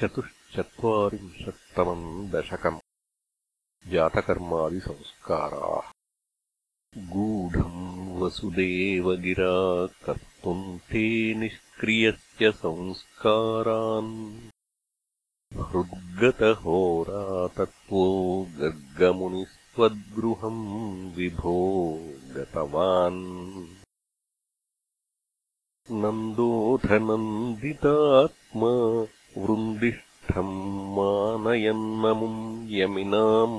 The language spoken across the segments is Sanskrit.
चतुश्चत्वारिंशत्तमम् दशकम्। जातकर्मादिसंस्काराः। गूढम् वसुदेवगिरा कर्तुम् ते निष्क्रियस्य संस्कारान्। हृद्गतहोरातत्त्वो गर्गमुनिस्त्वद्गृहम् विभो गतवान्। नन्दोऽधनन्दितात्मा वृन्दिष्ठम् मानयन्नमुम् यमिनाम्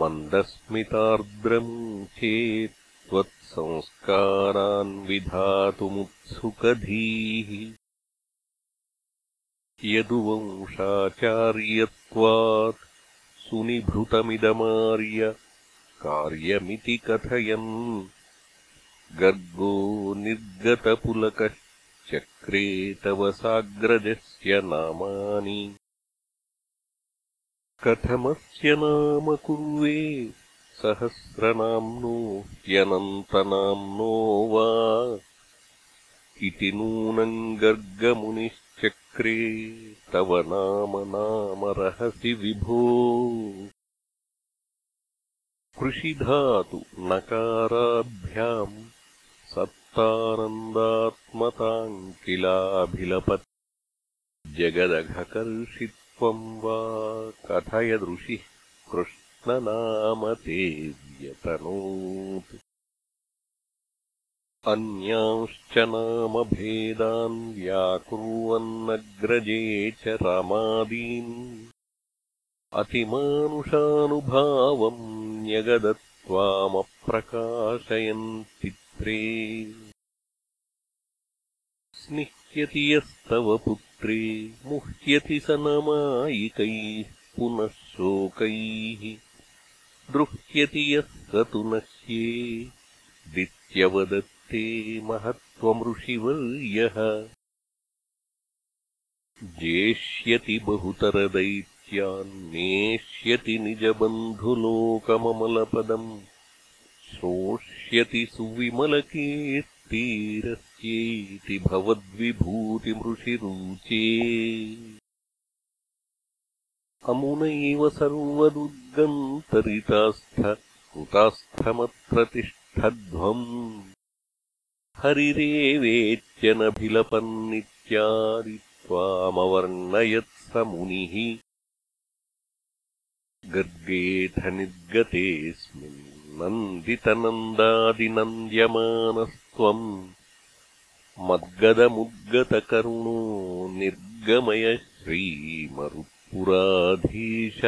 मन्दस्मितार्द्रमुखे त्वत्संस्कारान् विधातुमुत्सुकधीः यदुवंशाचार्यत्वात् सुनिभृतमिदमार्य कार्यमिति कथयन् गर्गो निर्गतपुलकश्चक्रे तव साग्रजस्य नामानि। कथमस्य नाम कुर्वे? सहस्रनाम्नो ह्यनन्तनाम्नो वा? इति नूनम् गर्गमुनिश्चक्रे तव नाम नामरहसि विभो। कृषिधातु नकाराभ्याम् किलाभिलपत् जगदघकर्षित्वम् वा कथयदृषिः कृष्णनाम ते व्यतनोत् अन्यांश्च नामभेदान् व्याकुर्वन्नग्रजे च रामादीन्। अतिमानुषानुभावम् न्यगदत्वामप्रकाशयन्ति स्निह्यति यस्तव पुत्रे मुह्यति स नमायिकैः पुनः शोकैः दृह्यति यः तु नश्ये दित्यवदत्ते महत्त्वमृषिवर्यः। जेष्यति बहुतरदैत्यान्नेष्यति निजबन्धुलोकममलपदम् श्रोष्यति भवद्विभूतिमृषिरुचे। अमुनैव सर्वदुर्गन्तरितास्थ कृतास्थमत्र तिष्ठध्वम् हरिरेवेत्यनभिलपन्नित्यादि त्वामवर्णयत् स मुनिः गर्गेऽथ निर्गतेऽस्मिन् नन्दितनन्दादिनन्द्यमानस्त्वम् मद्गदमुद्गतकरुणो निर्गमय श्रीमरुत्पुराधीश